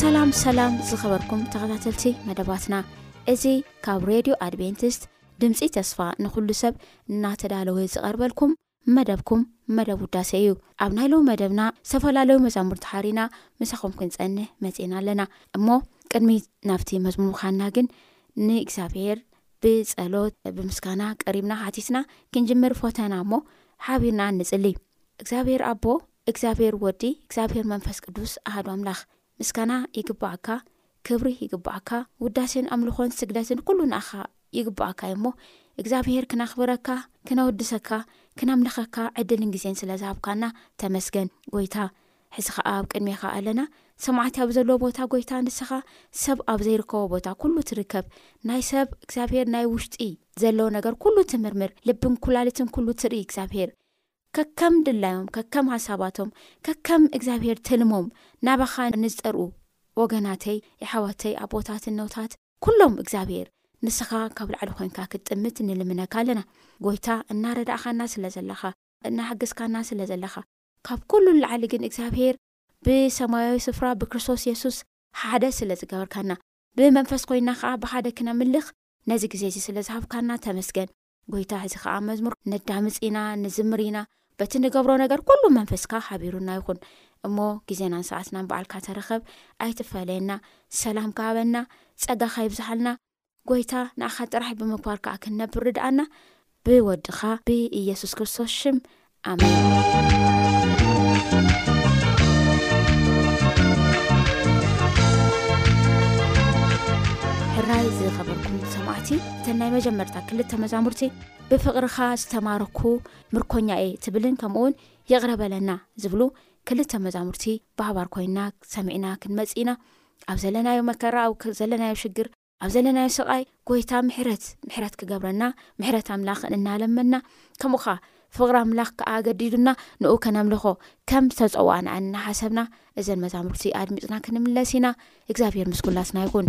ሰላም ሰላም ዝኸበርኩም ተኸታተልቲ መደባትና እዚ ካብ ሬድዮ ኣድቨንቲስት ድምፂ ተስፋ ንኹሉ ሰብ እናተዳለወ ዝቐርበልኩም መደብኩም መደብ ውዳሴ እዩ ኣብ ናይ ሎሚ መደብና ዝተፈላለዩ መዛሙርቲ ሓሪና ምሳኹም ክንጸንህ መጺእና ኣለና እሞ ቅድሚ ናብቲ መዝሙር ምዃንና ግን ንእግዚኣብሄር ብጸሎት ብምስጋና ቀሪብና ሓቲትና ክንጅምር ፎተና እሞ ሓቢርና ንጽሊ እግዚኣብሄር ኣቦ እግዚኣብሄር ወዲ እግዚኣብሄር መንፈስ ቅዱስ ኣሃዱ ኣምላኽ ምስጋና ይግብኣካ ክብሪ ይግብኣካ ውዳሴን ኣምልኾን ስግደትን ኩሉ ንኣኻ ይግብኣካ እዩ'ሞ እግዚኣብሄር ክናኽብረካ ክነውድሰካ ክነምልኸካ ዕድልን ግዜን ስለ ዝሃብካና ተመስገን ጎይታ ሕዚ ኸኣ ኣብ ቅድሜኻ ኣለና ሰማዕቲ ኣብ ዘለዎ ቦታ ጎይታ ንስኻ ሰብ ኣብ ዘይርከቦ ቦታ ኩሉ ትርከብ ናይ ሰብ እግዚኣብሄር ናይ ውሽጢ ዘለዎ ነገር ኩሉ ትምርምር ልብን ኩላሊትን ኩሉ ትርኢ እግዚኣብሄር ከከም ድላዮም፣ ከከም ሃሳባቶም፣ ከከም እግዚኣብሄር ትልሞም ናባኻ ንዝጠርኡ ወገናተይ፣ የሕዋተይ፣ ኣቦታት፣ እኖታት፣ ኩሎም እግዚኣብሄር ንስኻ ካብ ላዕሊ ኮንካ ክትጥምት ንልምነካ ኣለና። ጎይታ እናረዳእኻና ስለ ዘለኻ፣ እናሓገዝካና ስለ ዘለኻ፣ ካብ ኩሉ ንላዕሊ ግን እግዚኣብሄር ብሰማያዊ ስፍራ ብክርስቶስ የሱስ ሓደ ስለ ዝገበርካና፣ ብመንፈስ ኮይና ከኣ ብሓደ ክነምልኽ ነዚ ግዜዚ ስለ ዝሃብካና ተመስገን። ጐይታ ሕዚ ኸኣ መዝሙር ነዳምጽ ኢና ንዝምር ኢና በቲ ንገብሮ ነገር ኵሉ መንፈስካ ሓቢሩና ይኹን እሞ ግዜናን ሰዓትናን በዓልካ ተረኸብ ኣይትፈለየና ሰላምካ ሃበና ጸጋኻ ይብዝሓልና ጐይታ ንኣኻ ጥራሕ ብምክባር ከኣ ክንነብር ርድኣና ብወድኻ ብኢየሱስ ክርስቶስ ሽም ሕራይ ዝኸበርኩም ሰማዕቲ እተን ናይ መጀመርታ ክልተ መዛሙርቲ ብፍቕርኻ ዝተማረኩ ምርኮኛ እየ ትብልን ከምኡ ውን ይቕረበለና ዝብሉ ክልተ መዛሙርቲ ባህባር ኮይና ሰሚዕና ክንመፅ ኢና ኣብ ዘለናዮ መከራ ኣብ ዘለናዮ ሽግር ኣብ ዘለናዮ ስቓይ ጎይታ ምሕረት ምሕረት ክገብረና ምሕረት ኣምላኽ እናለመና ከምኡ ኸኣ ፍቕሪ ኣምላኽ ከኣ ኣገዲዱና ንኡ ከነምልኾ ከም ዝተጸዋዕና እናሓሰብና እዘን መዛሙርቲ ኣድሚጽና ክንምለስ ኢና እግዚኣብሄር ምስ ኩላትና ይኹን